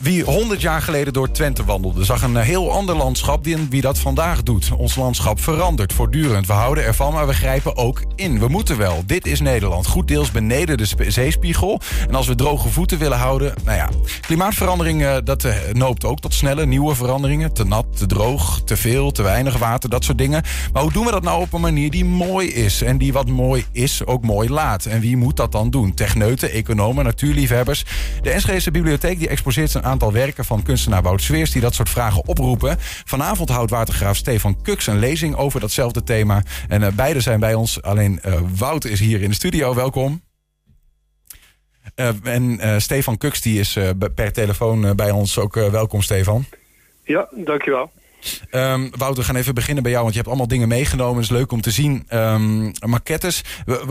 Wie 100 jaar geleden door Twente wandelde, zag een heel ander landschap dan wie dat vandaag doet. Ons landschap verandert voortdurend. We houden ervan, maar we grijpen ook in. We moeten wel. Dit is Nederland. Goed deels beneden de zeespiegel. En als we droge voeten willen houden, nou ja. Klimaatverandering, eh, dat eh, noopt ook tot snelle nieuwe veranderingen. Te nat, te droog, te veel, te weinig water, dat soort dingen. Maar hoe doen we dat nou op een manier die mooi is? En die wat mooi is, ook mooi laat. En wie moet dat dan doen? Techneuten, economen, natuurliefhebbers. De Enschedese Bibliotheek die exposeert zijn aantal werken van kunstenaar Wout Zweers die dat soort vragen oproepen. Vanavond houdt watergraaf Stefan Kuks een lezing over datzelfde thema. En uh, beide zijn bij ons. Alleen uh, Wout is hier in de studio. Welkom. Uh, en Stefan Kuks die is per telefoon bij ons ook. welkom Stefan. Ja, dankjewel. Um, Wouter, we gaan even beginnen bij jou, want je hebt allemaal dingen meegenomen. Het is leuk om te zien. Um, maquettes.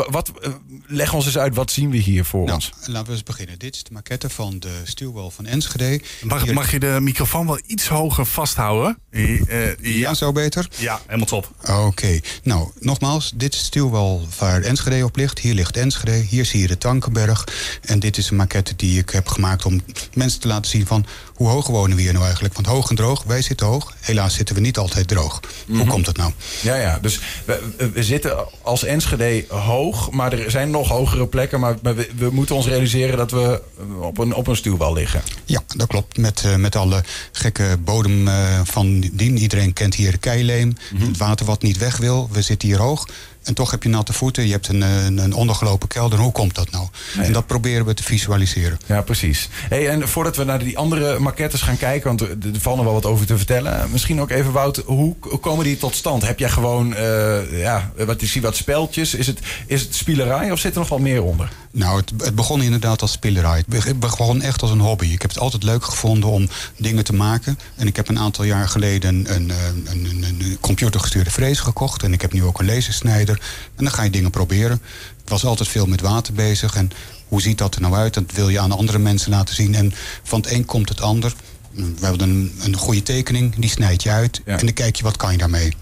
Wat, uh, leg ons eens uit, wat zien we hier voor nou, ons? Laten we eens beginnen. Dit is de maquette van de stuwwal van Enschede. Mag, hier... mag, je de microfoon wel iets hoger vasthouden? Uh, ja. ja, zo beter? Ja, helemaal top. Oké. Okay. Nou, nogmaals, dit is de stuwwal waar Enschede op ligt. Hier ligt Enschede. Hier zie je de Tankenberg. En dit is een maquette die ik heb gemaakt om mensen te laten zien van... hoe hoog wonen we hier nou eigenlijk? Want hoog en droog, wij zitten hoog. Helaas zitten we niet altijd droog. Hoe Mhm. komt dat nou? Ja, ja. Dus we, we zitten als Enschede hoog, maar er zijn nog hogere plekken. Maar we, we moeten ons realiseren dat we op een, op een stuwwal liggen. Ja, dat klopt. Met, uh, met alle gekke bodem uh, van dien. Iedereen kent hier de keileem. Mhm. Het water wat niet weg wil. We zitten hier hoog. En toch heb je natte voeten, je hebt een, een, ondergelopen kelder. Hoe komt dat nou? Nee. En dat proberen we te visualiseren. Ja, precies. Hey, en voordat we naar die andere maquettes gaan kijken... want er valt nog wel wat over te vertellen. Misschien ook even, Wout, hoe komen die tot stand? Heb jij gewoon, uh, ja, wat, ik zie wat speltjes. Is het, is het spielerij of zit er nog wel meer onder? Nou, het, het begon inderdaad als spielerij. Het begon echt als een hobby. Ik heb het altijd leuk gevonden om dingen te maken. En ik heb een aantal jaar geleden een, een, een, een, een computergestuurde frees gekocht. En ik heb nu ook een lasersnijder. En dan ga je dingen proberen. Ik was altijd veel met water bezig. En hoe ziet dat er nou uit? Dat wil je aan andere mensen laten zien. En van het een komt het ander. We hebben een, een goede tekening, die snijd je uit. Ja. En dan kijk je, wat kan je daarmee?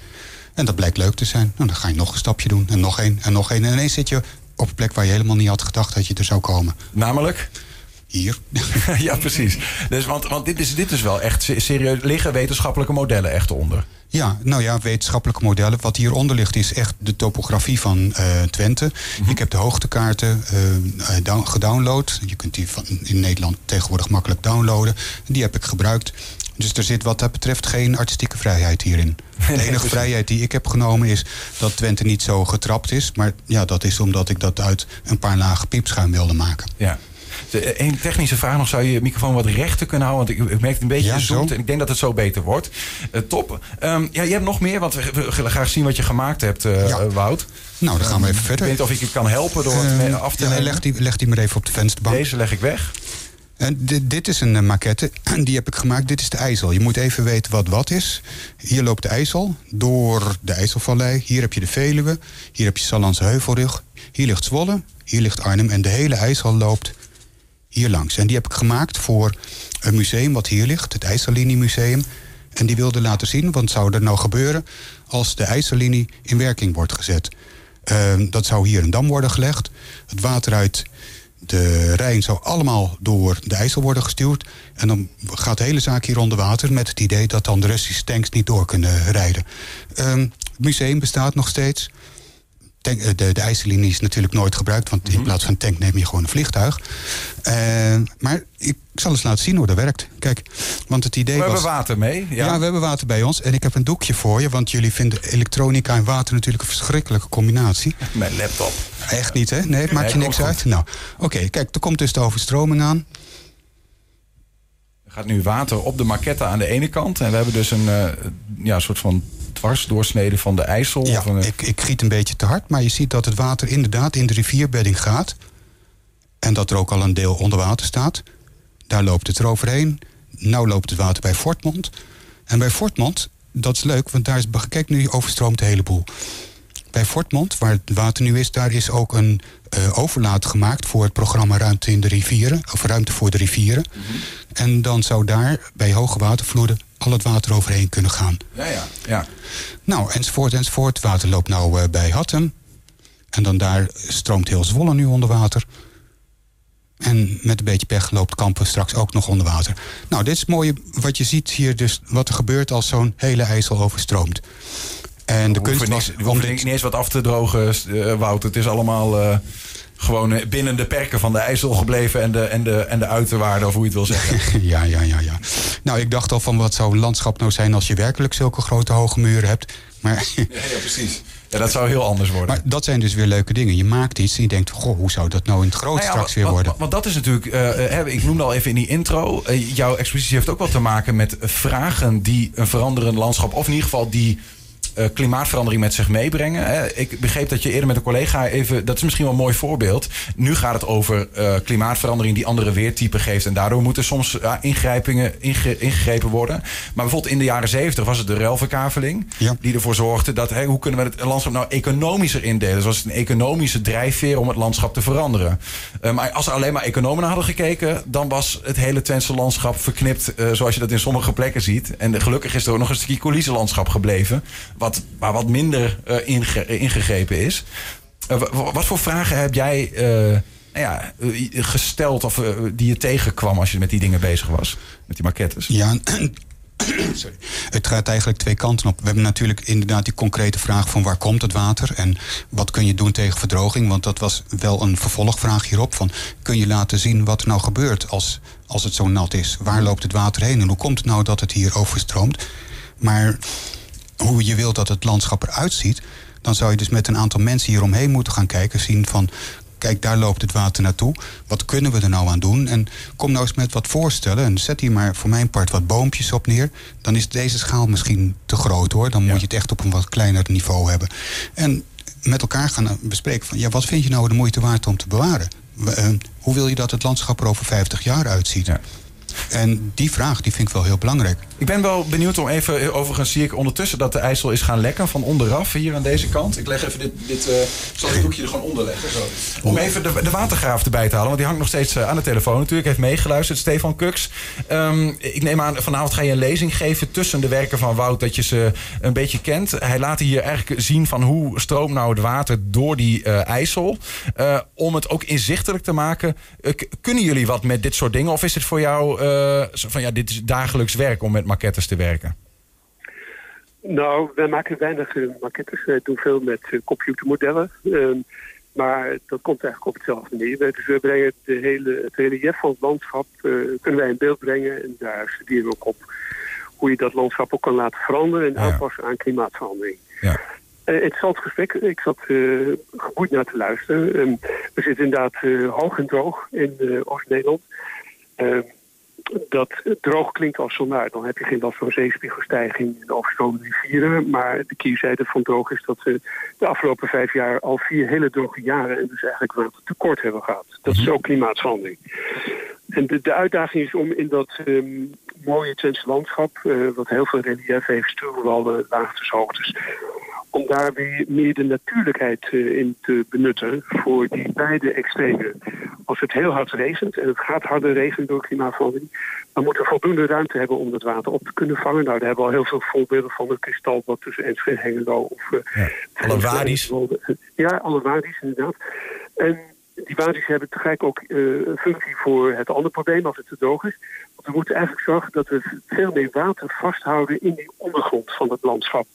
En dat blijkt leuk te zijn. Nou, dan ga je nog een stapje doen. En nog één, en nog één. En ineens zit je op een plek waar je helemaal niet had gedacht dat je er zou komen. Namelijk? Hier. ja, precies. Dus, want want dit, is, dit is wel echt serieus. Liggen wetenschappelijke modellen echt onder? Ja, nou ja, wetenschappelijke modellen. Wat hieronder ligt is echt de topografie van uh, Twente. Mm -hmm. Ik heb de hoogtekaarten uh, down, gedownload. Je kunt die van, in Nederland tegenwoordig makkelijk downloaden. Die heb ik gebruikt. Dus er zit wat dat betreft geen artistieke vrijheid hierin. De enige vrijheid die ik heb genomen is dat Twente niet zo getrapt is. Maar ja, dat is omdat ik dat uit een paar lagen piepschuim wilde maken. Ja. Een technische vraag nog. Zou je je microfoon wat rechter kunnen houden? Want ik, ik merk het een beetje ja. En ik denk dat het zo beter wordt. Uh, top. Um, ja, je hebt nog meer. Want we, willen graag zien wat je gemaakt hebt, uh, ja. Wout. Nou, dan gaan we even verder. Ik weet niet of ik je kan helpen door het uh, af te ja, nemen. Leg die, leg die maar even op de vensterbank. Deze leg ik weg. En dit, dit is een uh, maquette, die heb ik gemaakt. Dit is de IJssel. Je moet even weten wat wat is. Hier loopt de IJssel door de IJsselvallei. Hier heb je de Veluwe. Hier heb je Sallandse Heuvelrug. Hier ligt Zwolle. Hier ligt Arnhem. En de hele IJssel loopt hier langs. En die heb ik gemaakt voor een museum wat hier ligt. Het IJssellinie Museum. En die wilde laten zien, wat zou er nou gebeuren... als de IJssellinie in werking wordt gezet. Uh, dat zou hier een dam worden gelegd. Het water uit de Rijn zou allemaal door de IJssel worden gestuurd. En dan gaat de hele zaak hier onder water... met het idee dat dan de Russische tanks niet door kunnen rijden. Um, het museum bestaat nog steeds. Tank, de, de IJssellinie is natuurlijk nooit gebruikt... want mm -hmm. in plaats van een tank neem je gewoon een vliegtuig. Uh, maar ik zal eens laten zien hoe dat werkt. Kijk, want het idee we was... We hebben water mee. Ja. ja. we hebben water bij ons. En ik heb een doekje voor je... want jullie vinden elektronica en water natuurlijk een verschrikkelijke combinatie. Mijn laptop. Echt niet, hè? Nee, het maakt je niks uit. Nou, oké, okay, kijk, er komt dus de overstroming aan. Gaat nu water op de maquette aan de ene kant. En we hebben dus een uh, ja, soort van dwarsdoorsnede van de IJssel. Ja, of een... ik, ik giet een beetje te hard. Maar je ziet dat het water inderdaad in de rivierbedding gaat. En dat er ook al een deel onder water staat. Daar loopt het eroverheen. Nou loopt het water bij Fortmond. En bij Fortmond, dat is leuk, want daar is, kijk nu, overstroomt de hele boel. Bij Fortmond, waar het water nu is, daar is ook een uh, overlaat gemaakt voor het programma Ruimte in de Rivieren, of Ruimte voor de Rivieren. Mm -hmm. En dan zou daar bij hoge watervloeden al het water overheen kunnen gaan. Ja, ja, ja. Nou, enzovoort, enzovoort. Het water loopt nou uh, bij Hattem. En dan daar stroomt heel Zwolle nu onder water. En met een beetje pech loopt Kampen straks ook nog onder water. Nou, dit is het mooie wat je ziet hier dus wat er gebeurt als zo'n hele IJssel overstroomt. En de kunst was niks, om dit- niet eens wat af te drogen, eh, Wout. Het is allemaal eh, gewoon eh, binnen de perken van de IJssel gebleven... en de, en de, en de uiterwaarden, of hoe je het wil zeggen. Ja, ja, ja, ja. Nou, ik dacht al van wat zou een landschap nou zijn als je werkelijk zulke grote hoge muren hebt. Maar, ja, ja, precies. Ja, dat zou heel anders worden. maar dat zijn dus weer leuke dingen. Je maakt iets en je denkt, goh, hoe zou dat nou in het groot Nou ja, straks weer worden? wa- Want dat is natuurlijk, ik noemde al even in die intro, jouw expositie heeft ook wel te maken met vragen die een veranderend landschap, of in ieder geval die klimaatverandering met zich meebrengen. Ik begreep dat je eerder met een collega even, dat is misschien wel een mooi voorbeeld. Nu gaat het over eh, klimaatverandering die andere weertypen geeft. En daardoor moeten soms ingrijpingen inge- ingegrepen worden. Maar bijvoorbeeld in de jaren zeventig was het de ruilverkaveling. Ja. Die ervoor zorgde dat, hoe kunnen we het landschap nou economischer indelen? Dus was het een economische drijfveer om het landschap te veranderen. Eh, maar als er alleen maar economen naar hadden gekeken, dan was het hele Twentse landschap verknipt eh, zoals je dat in sommige plekken ziet. En gelukkig is er ook nog een stukje coulissenlandschap gebleven, wat, waar wat minder eh, inge- ingegrepen is. Eh, wa- wa- wat voor vragen heb jij eh, nou ja, eh, gesteld of eh, die je tegenkwam als je met die dingen bezig was? Met die maquettes? Ja, sorry. het gaat eigenlijk twee kanten op. We hebben natuurlijk inderdaad die concrete vraag van waar komt het water en wat kun je doen tegen verdroging? Want dat was wel een vervolgvraag hierop van kun je laten zien wat er nou gebeurt als, als het zo nat is? Waar loopt het water heen en hoe komt het nou dat het hier overstroomt? Maar hoe je wilt dat het landschap eruit ziet, dan zou je dus met een aantal mensen hieromheen moeten gaan kijken, zien van kijk, daar loopt het water naartoe. Wat kunnen we er nou aan doen? En kom nou eens met wat voorstellen. En zet hier maar voor mijn part wat boompjes op neer. Dan is deze schaal misschien te groot hoor. Dan moet je het echt op een wat kleiner niveau hebben. En met elkaar gaan bespreken van ja, wat vind je nou de moeite waard om te bewaren? Eh, hoe wil je dat het landschap er over 50 jaar uitziet? Ja. En die vraag die vind ik wel heel belangrijk. Ik ben wel benieuwd om even, overigens zie ik ondertussen dat de IJssel is gaan lekken van onderaf hier aan deze kant. Ik leg even dit, dit eh, ik zal dit doekje er gewoon onder leggen. Zo. Om even de, de watergraaf erbij te halen, want die hangt nog steeds eh, aan de telefoon natuurlijk. Heeft meegeluisterd, Stefan Kuks. Ehm, ik neem aan, vanavond ga je een lezing geven tussen de werken van Wout, dat je ze een beetje kent. Hij laat hier eigenlijk zien van hoe stroomt nou het water door die eh, IJssel. Om het ook inzichtelijk te maken, kunnen jullie wat met dit soort dingen? Of is het voor jou van ja, dit is dagelijks werk om met maquettes te werken? Nou, wij maken weinig eh, maquettes. We doen veel met eh, computermodellen. Ehm, maar dat komt eigenlijk op hetzelfde neer. We- Dus we brengen de hele, het relief van het landschap eh, kunnen wij in beeld brengen. En daar studeren we ook op hoe je dat landschap ook kan laten veranderen en Ja. aanpassen aan klimaatverandering. Ja. Eh, interessant gesprek. Ik zat eh geboeid naar te luisteren. Ehm, we zitten inderdaad eh, hoog en droog in eh, Oost-Nederland. Dat droog klinkt als zonaar. Dan heb je geen last van zeespiegelstijging en overstromende rivieren. Maar de keerzijde van droog is dat we de afgelopen vijf jaar al vier hele droge jaren... en dus eigenlijk watertekort hebben gehad. Dat is ook klimaatverandering. En de, de uitdaging is om in dat ehm, mooie Twentse landschap... eh, wat heel veel relief heeft, stuwwallen, laagtes, hoogtes... om daar weer meer de natuurlijkheid eh, in te benutten voor die beide extremen. Als het heel hard regent, en het gaat harder regenen door klimaatverandering... dan moeten we voldoende ruimte hebben om dat water op te kunnen vangen. Nou, daar hebben we al heel veel voorbeelden van. Het kristalbad tussen Enschede en Hengelo. Of, eh, Ja, alle wadis. Ja, alle wadis inderdaad. En die wadis hebben tegelijk ook een functie voor het andere probleem als het te droog is. Want we moeten eigenlijk zorgen dat we veel meer water vasthouden in die ondergrond van het landschap.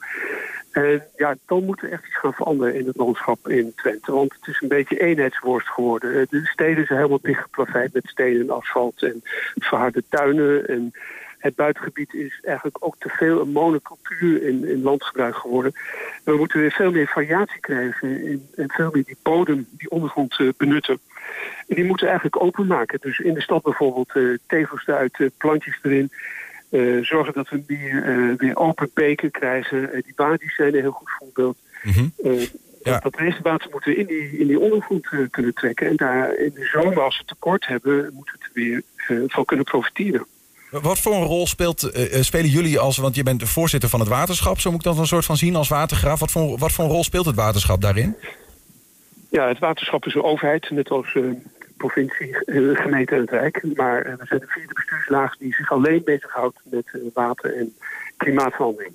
En ja, dan moet er echt iets gaan veranderen in het landschap in Twente. Want het is een beetje eenheidsworst geworden. Eh, De steden zijn helemaal dichtgeplaveid met stenen en asfalt en verharde tuinen. En het buitengebied is eigenlijk ook te veel een monocultuur in, in landgebruik geworden. En we moeten weer veel meer variatie krijgen en, veel meer die bodem, die ondergrond eh, benutten. En die moeten we eigenlijk openmaken. Dus in de stad bijvoorbeeld eh, tegels eruit, eh, plantjes erin. Eh, zorgen dat we meer eh, weer open beken krijgen. Eh, die badies zijn een heel goed voorbeeld. Mhm. Eh, Ja. Dat regenwater moeten we in die, in die ondergrond kunnen trekken. En daar in de zomer, als we tekort hebben, moeten we er weer van kunnen profiteren. Wat voor een rol speelt, spelen jullie als, want je bent de voorzitter van het waterschap, zo moet ik dat een soort van zien als watergraaf. Wat voor, wat voor een rol speelt het waterschap daarin? Ja, het waterschap is een overheid, net als provincie, eh, gemeente Rijk. Maar eh, we zijn de vierde bestuurslaag die zich alleen bezighoudt met eh, water en klimaatverandering.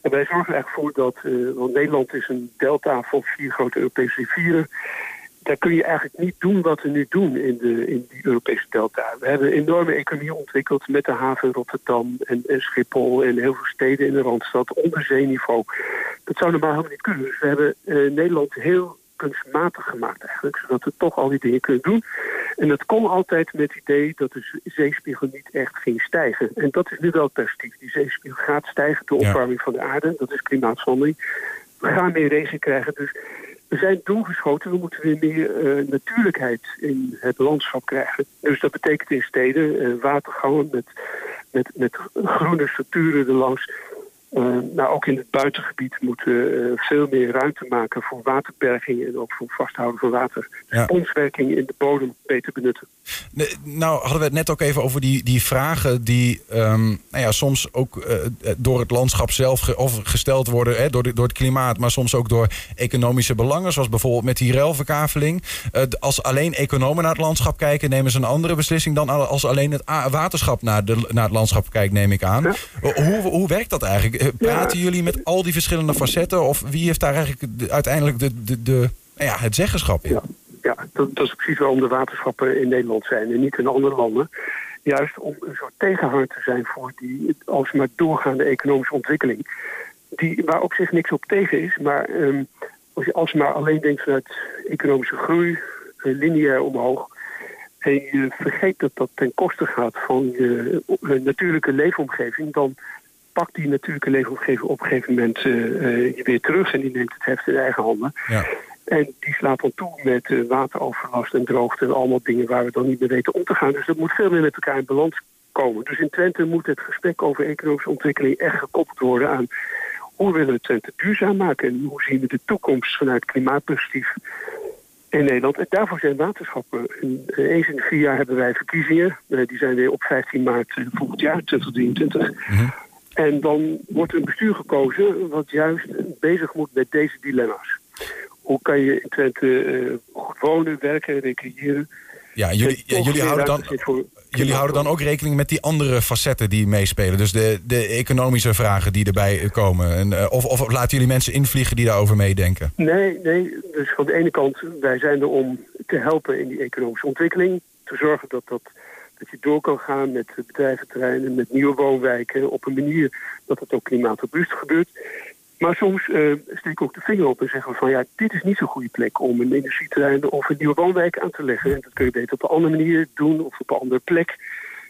En wij zorgen er eigenlijk voor dat, want Nederland is een delta van vier grote Europese rivieren. daar kun je eigenlijk niet doen wat we nu doen in, de, in die Europese delta. We hebben een enorme economie ontwikkeld met de haven Rotterdam en, Schiphol en heel veel steden in de Randstad onder zeeniveau. Dat zou normaal helemaal niet kunnen. Dus we hebben Nederland heel kunstmatig gemaakt eigenlijk, zodat we toch al die dingen kunnen doen. En dat kon altijd met het idee dat de zeespiegel niet echt ging stijgen. En dat is nu wel het perspectief. Die zeespiegel gaat stijgen door Ja. opwarming van de aarde. Dat is klimaatverandering. We gaan meer regen krijgen. Dus we zijn doelgeschoten. We moeten weer meer eh, natuurlijkheid in het landschap krijgen. Dus dat betekent in steden eh, watergangen met, met, met groene structuren erlangs. Eh, nou, ook in het buitengebied moeten we eh, veel meer ruimte maken voor waterberging en ook voor vasthouden van water. Ja. Sponswerking in de bodem beter benutten. Nou hadden we het net ook even over die, die vragen die ehm, nou ja, soms ook eh, door het landschap zelf ge- of gesteld worden, hè, door, de- door het klimaat, maar soms ook door economische belangen, zoals bijvoorbeeld met die ruilverkaveling. Eh, als alleen economen naar het landschap kijken, nemen ze een andere beslissing dan al- als alleen het waterschap naar, de, naar het landschap kijkt, neem ik aan. Ja. Hoe, hoe werkt dat eigenlijk? Eh, Praten jullie met al die verschillende facetten of wie heeft daar eigenlijk de- uiteindelijk de, de, de, nou ja, het zeggenschap in? Ja, dat, is precies waarom de waterschappen in Nederland zijn en niet in andere landen. Juist om een soort tegenhanger te zijn voor die alsmaar doorgaande economische ontwikkeling. Die, waar op zich niks op tegen is, maar ehm, als je alsmaar alleen denkt vanuit economische groei, eh, lineair omhoog. En je vergeet dat dat ten koste gaat van je eh, natuurlijke leefomgeving, dan pakt die natuurlijke leefomgeving op een gegeven moment eh, je weer terug en die neemt het heft in eigen handen. Ja. En die slaat dan toe met eh, wateroverlast en droogte en allemaal dingen waar we dan niet meer weten om te gaan. Dus dat moet veel meer met elkaar in balans komen. Dus in Twente moet het gesprek over economische ontwikkeling echt gekoppeld worden aan hoe willen we Twente duurzaam maken en hoe zien we de toekomst vanuit klimaatperspectief in Nederland. En daarvoor zijn waterschappen. En, eh, eens in de vier jaar hebben wij verkiezingen. Eh, die zijn weer op 15 maart volgend jaar, 2023. En dan wordt er een bestuur gekozen wat juist bezig moet met deze dilemma's. Hoe kan je in Twente eh, goed wonen, werken, recreëren? Ja, jullie, ja, jullie, houden dan, voor jullie houden dan ook rekening met die andere facetten die meespelen. Dus de, de economische vragen die erbij komen. En, eh, of, of laten jullie mensen invliegen die daarover meedenken? Nee, nee. Dus van de ene kant, wij zijn er om te helpen in die economische ontwikkeling. Te zorgen dat, dat, dat je door kan gaan met bedrijventerreinen, met nieuwe woonwijken. Op een manier dat het ook klimaatopbewust gebeurt. Maar soms eh steken we ook de vinger op en zeggen we van ja, dit is niet zo'n goede plek om een industrieterrein of een nieuwe woonwijk aan te leggen. En dat kun je beter op een andere manier doen of op een andere plek.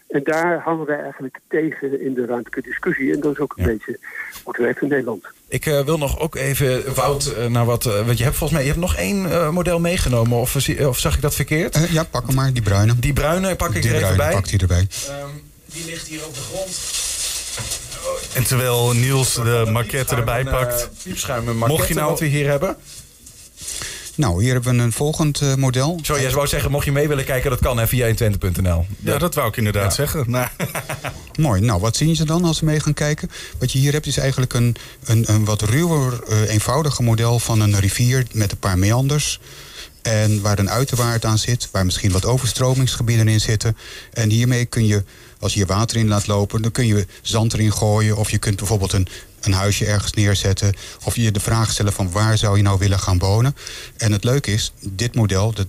En daar hangen wij eigenlijk tegen in de ruimtelijke discussie. En dat is ook een Ja. beetje hoe het werkt in Nederland. Ik eh, wil nog ook even, Wout, eh, naar wat... want je hebt volgens mij je hebt nog één eh, model meegenomen. Of, of zag ik dat verkeerd? Eh, ja, pak hem maar, die bruine. Die bruine pak ik die er even bruine bij. pakt hij erbij. Ehm, die ligt hier op de grond. En terwijl Niels de maquette erbij pakt. Piepschuim, een Mocht je nou- wat we hier hebben. Nou, hier hebben we een volgend eh, model. Zo, jij wou zeggen, mocht je mee willen kijken, dat kan hè, via 120.nl. Ja, dat wou ik inderdaad Ja. zeggen. Nou, Mooi. Nou, wat zien ze dan als ze mee gaan kijken? Wat je hier hebt is eigenlijk een, een, een wat ruwer, eh, eenvoudiger model van een rivier met een paar meanders. En waar een uiterwaard aan zit, waar misschien wat overstromingsgebieden in zitten. En hiermee kun je, als je hier water in laat lopen, dan kun je zand erin gooien. Of je kunt bijvoorbeeld een, een huisje ergens neerzetten. Of je de vraag stellen van waar zou je nou willen gaan wonen. En het leuke is, dit model, dat,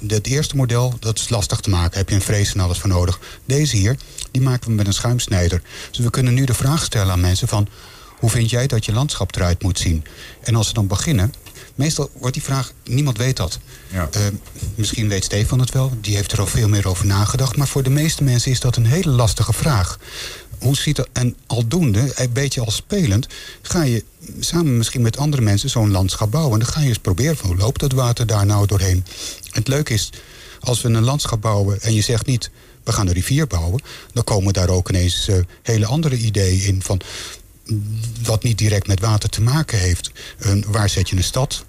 dat eerste model, dat is lastig te maken. Heb je een vrees en alles voor nodig. Deze hier, die maken we met een schuimsnijder. Dus we kunnen nu de vraag stellen aan mensen van... hoe vind jij dat je landschap eruit moet zien? En als ze dan beginnen... Meestal wordt die vraag, niemand weet dat. Ja. Eh, misschien weet Stefan het wel, die heeft er al veel meer over nagedacht. Maar voor de meeste mensen is dat een hele lastige vraag. Hoe ziet dat? En aldoende, een beetje al spelend, ga je samen misschien met andere mensen zo'n landschap bouwen. En dan ga je eens proberen van hoe loopt dat water daar nou doorheen. Het leuke is, als we een landschap bouwen en je zegt niet we gaan een rivier bouwen, dan komen daar ook ineens eh, hele andere ideeën in van wat niet direct met water te maken heeft. Eh, waar zet je een stad?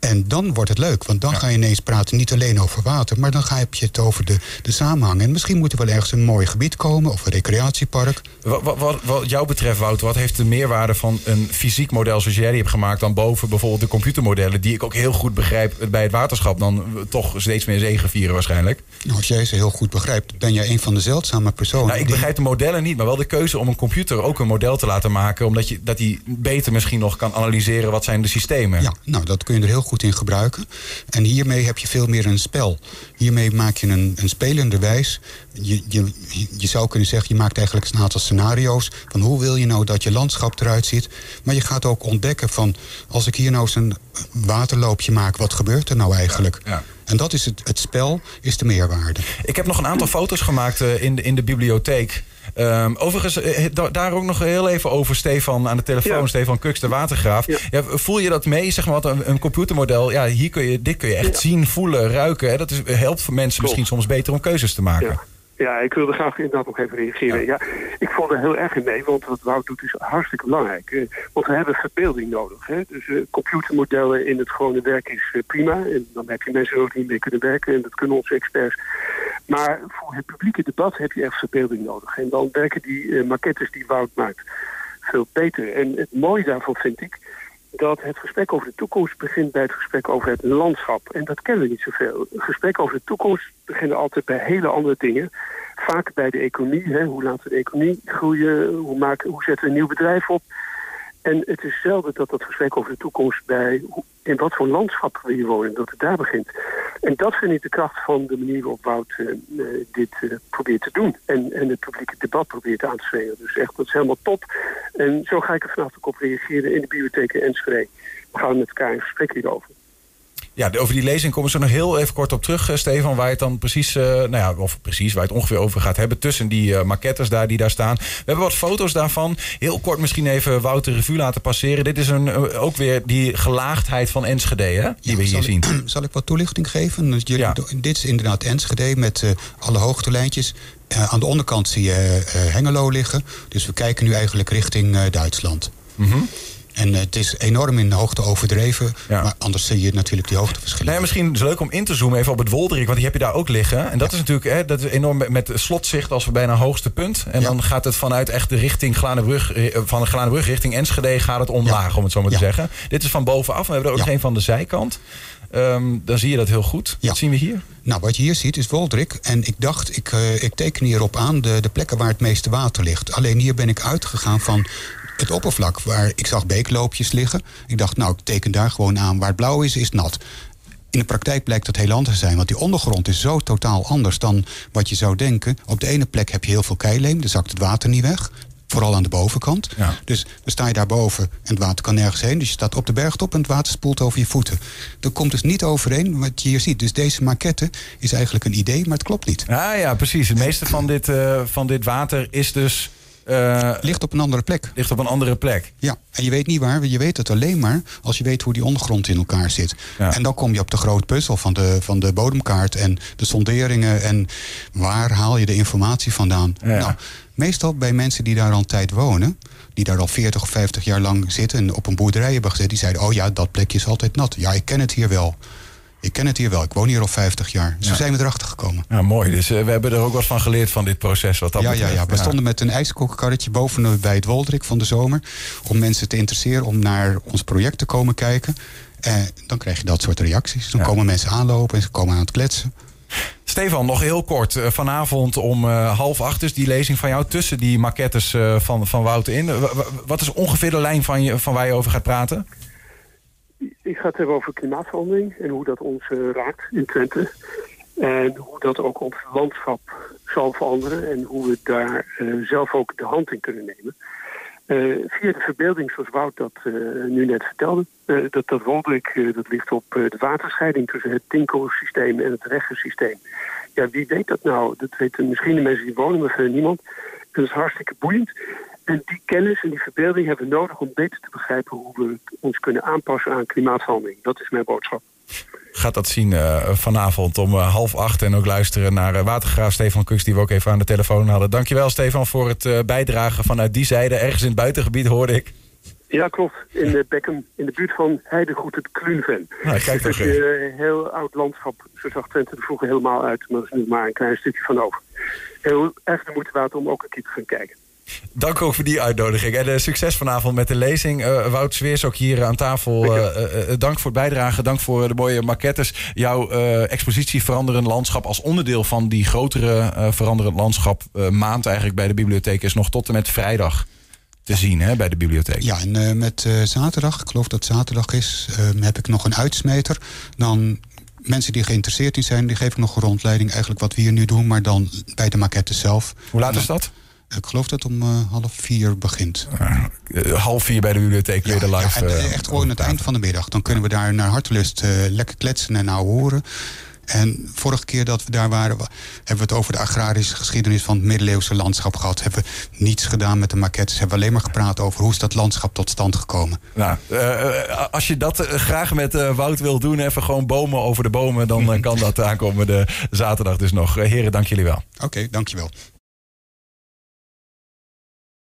En dan wordt het leuk, want dan ga je ineens praten niet alleen over water, maar dan ga je het over de, de samenhang. En misschien moet er wel ergens een mooi gebied komen of een recreatiepark. Wat, wat, wat, wat jou betreft, Wouter, wat heeft de meerwaarde van een fysiek model zoals jij die hebt gemaakt dan boven bijvoorbeeld de computermodellen, die ik ook heel goed begrijp bij het waterschap, dan toch steeds meer zegenvieren waarschijnlijk? Nou, als jij ze heel goed begrijpt, ben jij een van de zeldzame personen. Nou, ik die- begrijp de modellen niet, maar wel de keuze om een computer ook een model te laten maken, omdat je, dat hij beter misschien nog kan analyseren wat zijn de systemen. Ja, nou, dat kun je er heel goed in gebruiken. En hiermee heb je veel meer een spel. Hiermee maak je een, een spelende wijs. Je, je, je zou kunnen zeggen, je maakt eigenlijk een aantal scenario's... van hoe wil je nou dat je landschap eruit ziet. Maar je gaat ook ontdekken van... als ik hier nou eens een waterloopje maak, wat gebeurt er nou eigenlijk? Ja, ja. En dat is het, het spel, is de meerwaarde. Ik heb nog een aantal foto's gemaakt uh, in, de, in de bibliotheek. Um, overigens, uh, daar ook nog heel even over Stefan aan de telefoon. Ja. Stefan Kuks, de watergraaf. Ja. Ja, voel je dat mee? Zeg maar wat een, een, computermodel. Ja, hier kun je, dit kun je echt zien, voelen, ruiken. Hè? Dat is, helpt voor mensen Klopt. misschien soms beter om keuzes te maken. Ja, ik wilde graag inderdaad nog even reageren. Ja. ja. ik vond er heel erg in mee, want wat Wout doet is hartstikke belangrijk. Uh, want we hebben verbeelding nodig. Hè? Dus uh, computermodellen in het gewone werk is uh, prima. En dan heb je mensen ook niet mee kunnen werken. En dat kunnen onze experts. Maar voor het publieke debat heb je echt verbeelding nodig. En dan werken die maquettes die Wout maakt veel beter. En het mooie daarvan vind ik dat het gesprek over de toekomst begint bij het gesprek over het landschap. En dat kennen we niet zoveel. Het gesprek over de toekomst beginnen altijd bij hele andere dingen. Vaak bij de economie. Hè? Hoe laten we de economie groeien? Hoe, maken, hoe zetten we een nieuw bedrijf op? En het is zelden dat dat gesprek over de toekomst bij in wat voor landschap wil je wonen, dat het daar begint. En dat vind ik de kracht van de manier waarop Wout uh, dit uh, probeert te doen. En, en het publieke debat probeert aan te zweren. Dus echt, dat is helemaal top. En zo ga ik er vanaf ook op reageren in de bibliotheek in Enschede. We gaan met elkaar in gesprek hierover. Ja, over die lezing komen ze nog heel even kort op terug, Stefan. Waar het dan precies, uh, nou ja, of precies waar het ongeveer over gaat hebben. Tussen die uh, maquettes daar die daar staan. We hebben wat foto's daarvan. Heel kort misschien even Wouter Revue laten passeren. Dit is een, uh, ook weer die gelaagdheid van Enschede, hè? Die ja, we hier zien. Ik, zal ik wat toelichting geven? Dus jullie, ja. Dit is inderdaad Enschede met alle hoogtelijntjes. aan de onderkant zie je Hengelo liggen. Dus we kijken nu eigenlijk richting Duitsland. Mm -hmm. En uh, het is enorm in de hoogte overdreven. Ja. Maar anders zie je natuurlijk die hoogteverschillen. Nee, misschien is het leuk om in te zoomen even op het Wolderik. Want die heb je daar ook liggen. En dat ja. is natuurlijk hè, dat is enorm met slotzicht als we bijna hoogste punt. En ja. dan gaat het vanuit echt de richting Glanenbrug, van de Glanenbrug richting Enschede gaat het omlaag, om het zo maar te zeggen. Dit is van bovenaf. We hebben er ook geen van de zijkant. Um, dan zie je dat heel goed. Wat zien we hier? Nou, wat je hier ziet is Woldrik. En ik dacht, ik, uh, ik teken hierop aan de, de plekken waar het meeste water ligt. Alleen hier ben ik uitgegaan van het oppervlak waar ik zag beekloopjes liggen. Ik dacht, nou, ik teken daar gewoon aan. Waar het blauw is, is nat. In de praktijk blijkt dat heel anders te zijn. Want die ondergrond is zo totaal anders dan wat je zou denken. Op de ene plek heb je heel veel keileem. Dan zakt het water niet weg. Vooral aan de bovenkant. Ja. Dus dan sta je daarboven en het water kan nergens heen. Dus je staat op de bergtop en het water spoelt over je voeten. Dat komt dus niet overeen wat je hier ziet. Dus deze maquette is eigenlijk een idee, maar het klopt niet. Ah ja, precies. Het meeste van dit, uh, van dit water is dus uh, ligt op een andere plek. Ligt op een andere plek. Ja, en je weet niet waar. Je weet het alleen maar als je weet hoe die ondergrond in elkaar zit. Ja. En dan kom je op de grote puzzel van de, van de bodemkaart en de sonderingen. En waar haal je de informatie vandaan? Ja. Nou, meestal bij mensen die daar al een tijd wonen die daar al 40 of 50 jaar lang zitten en op een boerderij hebben gezet, die zeiden: Oh ja, dat plekje is altijd nat. Ja, ik ken het hier wel. Ik ken het hier wel. Ik woon hier al 50 jaar. Zo ja. zijn we erachter gekomen. Ja, mooi. Dus uh, we hebben er ook wat van geleerd van dit proces. Wat dat ja, betreft. ja, ja, we stonden met een ijskokkarretje boven bij het Woldrik van de zomer. Om mensen te interesseren om naar ons project te komen kijken. En dan krijg je dat soort reacties. Dan komen mensen aanlopen en ze komen aan het kletsen. Stefan, nog heel kort. Uh, vanavond om uh, half acht is die lezing van jou tussen die maquettes uh, van, van Wouter in. wat is ongeveer de lijn van, je, van waar je over gaat praten? Ik ga het hebben over klimaatverandering en hoe dat ons uh, raakt in Twente. En hoe dat ook ons landschap zal veranderen en hoe we daar uh, zelf ook de hand in kunnen nemen. Uh, via de verbeelding, zoals Wout dat nu net vertelde, dat, dat Woldrik dat ligt op de waterscheiding tussen het Tinko-systeem en het Regge-systeem. Ja, wie weet dat nou? Dat weten misschien de mensen die wonen, maar niemand. Dat is hartstikke boeiend. En die kennis en die verbeelding hebben we nodig om beter te begrijpen hoe we ons kunnen aanpassen aan klimaatverandering. Dat is mijn boodschap. Gaat dat zien uh, vanavond om uh, half acht en ook luisteren naar uh, watergraaf Stefan Kux, die we ook even aan de telefoon hadden. Dankjewel Stefan voor het bijdragen vanuit die zijde. Ergens in het buitengebied hoorde ik. Ja, klopt. In de Beckham, in de buurt van Heidegoed het Kluunven. Nou, kijk dus een uh, heel oud landschap. Zo zag Twente er vroeger helemaal uit, maar er is nu maar een klein stukje van over. Heel erg de moeite waard om ook een keer te gaan kijken. Dank ook voor die uitnodiging. En uh, succes vanavond met de lezing. Uh, Wout Zweers ook hier aan tafel. Uh, dank voor het bijdragen. Dank voor de mooie maquettes. Jouw expositie Veranderend Landschap als onderdeel van die grotere Veranderend Landschap maand eigenlijk bij de bibliotheek is nog tot en met vrijdag. te zien hè, bij de bibliotheek. Ja, en met zaterdag, ik geloof dat zaterdag is, heb ik nog een uitsmeter. Dan mensen die geïnteresseerd in zijn, die geef ik nog een rondleiding. Eigenlijk wat we hier nu doen, maar dan bij de maquette zelf. Hoe laat is dat? Ik geloof dat het om uh, half vier begint. Uh, half vier bij de bibliotheek weer de live. Ja, en echt gewoon aan het eind van de middag. Dan kunnen we daar naar hartelust lekker kletsen en nou horen. En vorige keer dat we daar waren, hebben we het over de agrarische geschiedenis van het middeleeuwse landschap gehad. Hebben we niets gedaan met de maquettes. Hebben we alleen maar gepraat over hoe is dat landschap tot stand gekomen. Nou, uh, als je dat graag met uh, Wout wil doen, even gewoon bomen over de bomen, dan kan dat aankomen de zaterdag dus nog. heren, dank jullie wel. Oké, okay, dankjewel.